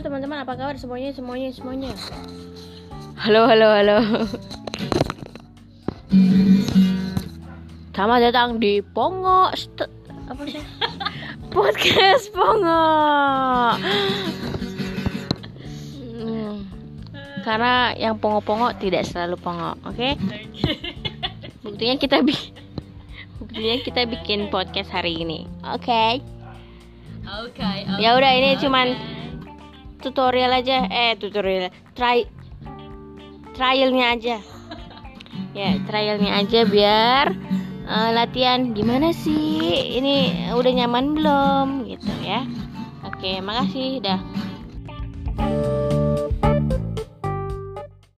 teman-teman, apa kabar semuanya, semuanya, semuanya? Halo, halo, halo. Selamat datang di Pongo St- apa sih? Podcast Pongo. Hmm, Karena yang pongo-pongo tidak selalu pongo, oke? Buktinya kita bi Buktinya kita bikin podcast hari ini. Oke. Oke. Ya udah ini cuman tutorial aja. Eh, tutorial. Try trialnya aja. Ya, trialnya aja biar eh, latihan gimana sih? Ini udah nyaman belum gitu ya. Oke, makasih dah.